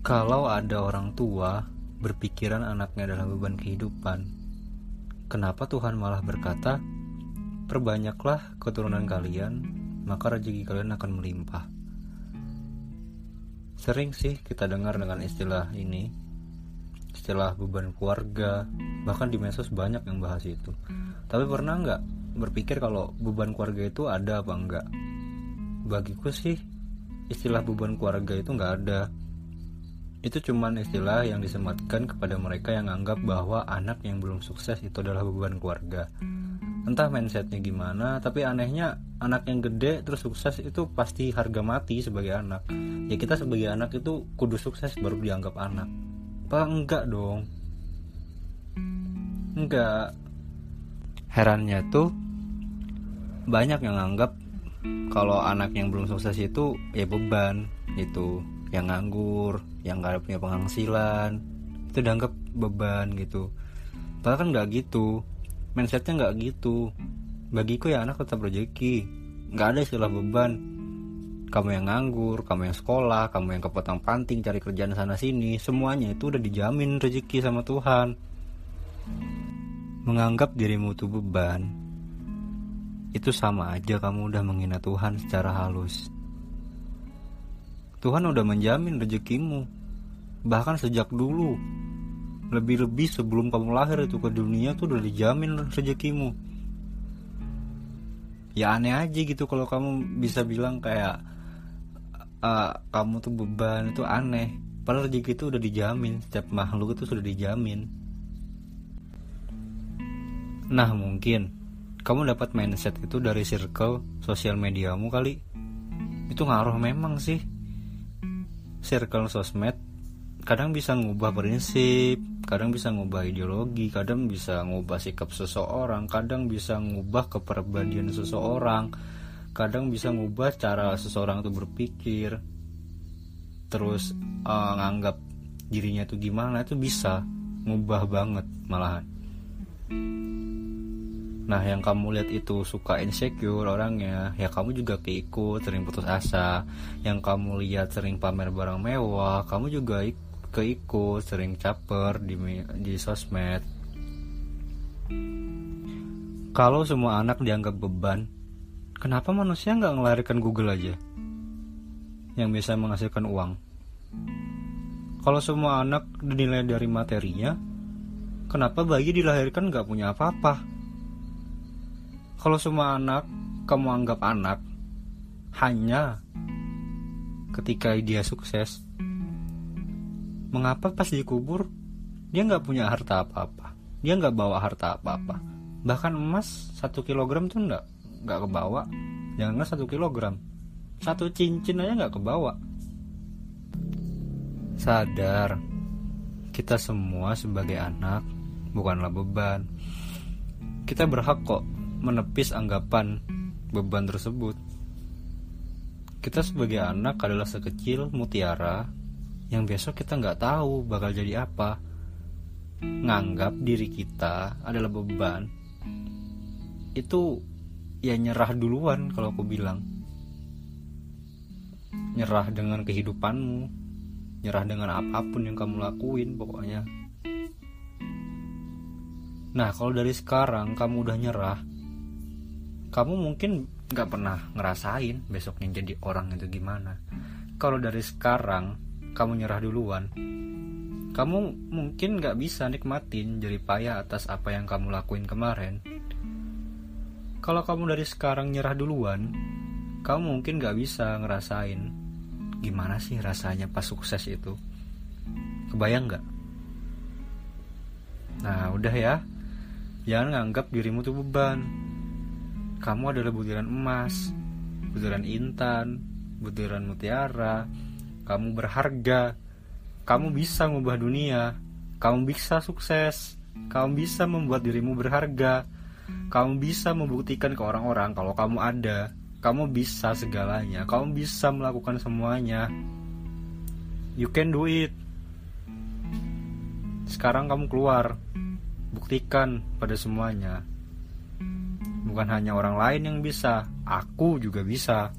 Kalau ada orang tua berpikiran anaknya adalah beban kehidupan, kenapa Tuhan malah berkata, "Perbanyaklah keturunan kalian, maka rezeki kalian akan melimpah." Sering sih kita dengar dengan istilah ini, istilah beban keluarga, bahkan di medsos banyak yang bahas itu. Tapi pernah nggak berpikir kalau beban keluarga itu ada apa enggak? Bagiku sih, istilah beban keluarga itu nggak ada itu cuman istilah yang disematkan kepada mereka yang anggap bahwa anak yang belum sukses itu adalah beban keluarga. Entah mindsetnya gimana tapi anehnya anak yang gede terus sukses itu pasti harga mati sebagai anak. Ya kita sebagai anak itu kudu sukses baru dianggap anak. Apa enggak dong? Enggak. Herannya tuh banyak yang anggap kalau anak yang belum sukses itu ya beban itu yang nganggur yang gak punya penghasilan itu dianggap beban gitu. Padahal kan nggak gitu. Mindsetnya nggak gitu. Bagiku ya anak tetap rezeki. Nggak ada istilah beban. Kamu yang nganggur kamu yang sekolah kamu yang kepotong panting cari kerjaan sana sini semuanya itu udah dijamin rezeki sama Tuhan. Menganggap dirimu itu beban itu sama aja kamu udah menghina Tuhan secara halus Tuhan udah menjamin rezekimu. Bahkan sejak dulu. Lebih-lebih sebelum kamu lahir itu ke dunia tuh udah dijamin rezekimu. Ya aneh aja gitu kalau kamu bisa bilang kayak uh, kamu tuh beban itu aneh. Padahal rezeki itu udah dijamin, setiap makhluk itu sudah dijamin. Nah mungkin kamu dapat mindset itu dari circle sosial mediamu kali. Itu ngaruh memang sih circle sosmed kadang bisa ngubah prinsip, kadang bisa ngubah ideologi, kadang bisa ngubah sikap seseorang, kadang bisa ngubah kepribadian seseorang, kadang bisa ngubah cara seseorang itu berpikir, terus uh, nganggap dirinya itu gimana itu bisa ngubah banget malahan. Nah yang kamu lihat itu suka insecure orangnya Ya kamu juga keikut sering putus asa. Yang kamu lihat sering pamer barang mewah Kamu juga keikut sering caper di, di sosmed. Kalau semua anak dianggap beban Kenapa manusia nggak ngelarikan Google aja? Yang bisa menghasilkan uang. Kalau semua anak dinilai dari materinya Kenapa bayi dilahirkan nggak punya apa-apa kalau semua anak kamu anggap anak hanya ketika dia sukses, mengapa pas dikubur dia nggak punya harta apa-apa? Dia nggak bawa harta apa-apa. Bahkan emas satu kilogram tuh nggak nggak kebawa. Jangan satu kilogram, satu cincin aja nggak kebawa. Sadar, kita semua sebagai anak bukanlah beban. Kita berhak kok menepis anggapan beban tersebut. Kita sebagai anak adalah sekecil mutiara yang besok kita nggak tahu bakal jadi apa. Nganggap diri kita adalah beban itu ya nyerah duluan kalau aku bilang. Nyerah dengan kehidupanmu, nyerah dengan apa pun yang kamu lakuin pokoknya. Nah kalau dari sekarang kamu udah nyerah kamu mungkin nggak pernah ngerasain besoknya jadi orang itu gimana. Kalau dari sekarang kamu nyerah duluan kamu mungkin nggak bisa nikmatin jadi payah atas apa yang kamu lakuin kemarin. Kalau kamu dari sekarang nyerah duluan kamu mungkin nggak bisa ngerasain gimana sih rasanya pas sukses itu. Kebayang nggak? Nah udah ya. Jangan nganggap dirimu tuh beban kamu adalah butiran emas, butiran intan, butiran mutiara. Kamu berharga. Kamu bisa mengubah dunia. Kamu bisa sukses. Kamu bisa membuat dirimu berharga. Kamu bisa membuktikan ke orang-orang kalau kamu ada. Kamu bisa segalanya. Kamu bisa melakukan semuanya. You can do it. Sekarang kamu keluar. Buktikan pada semuanya Bukan hanya orang lain yang bisa, aku juga bisa.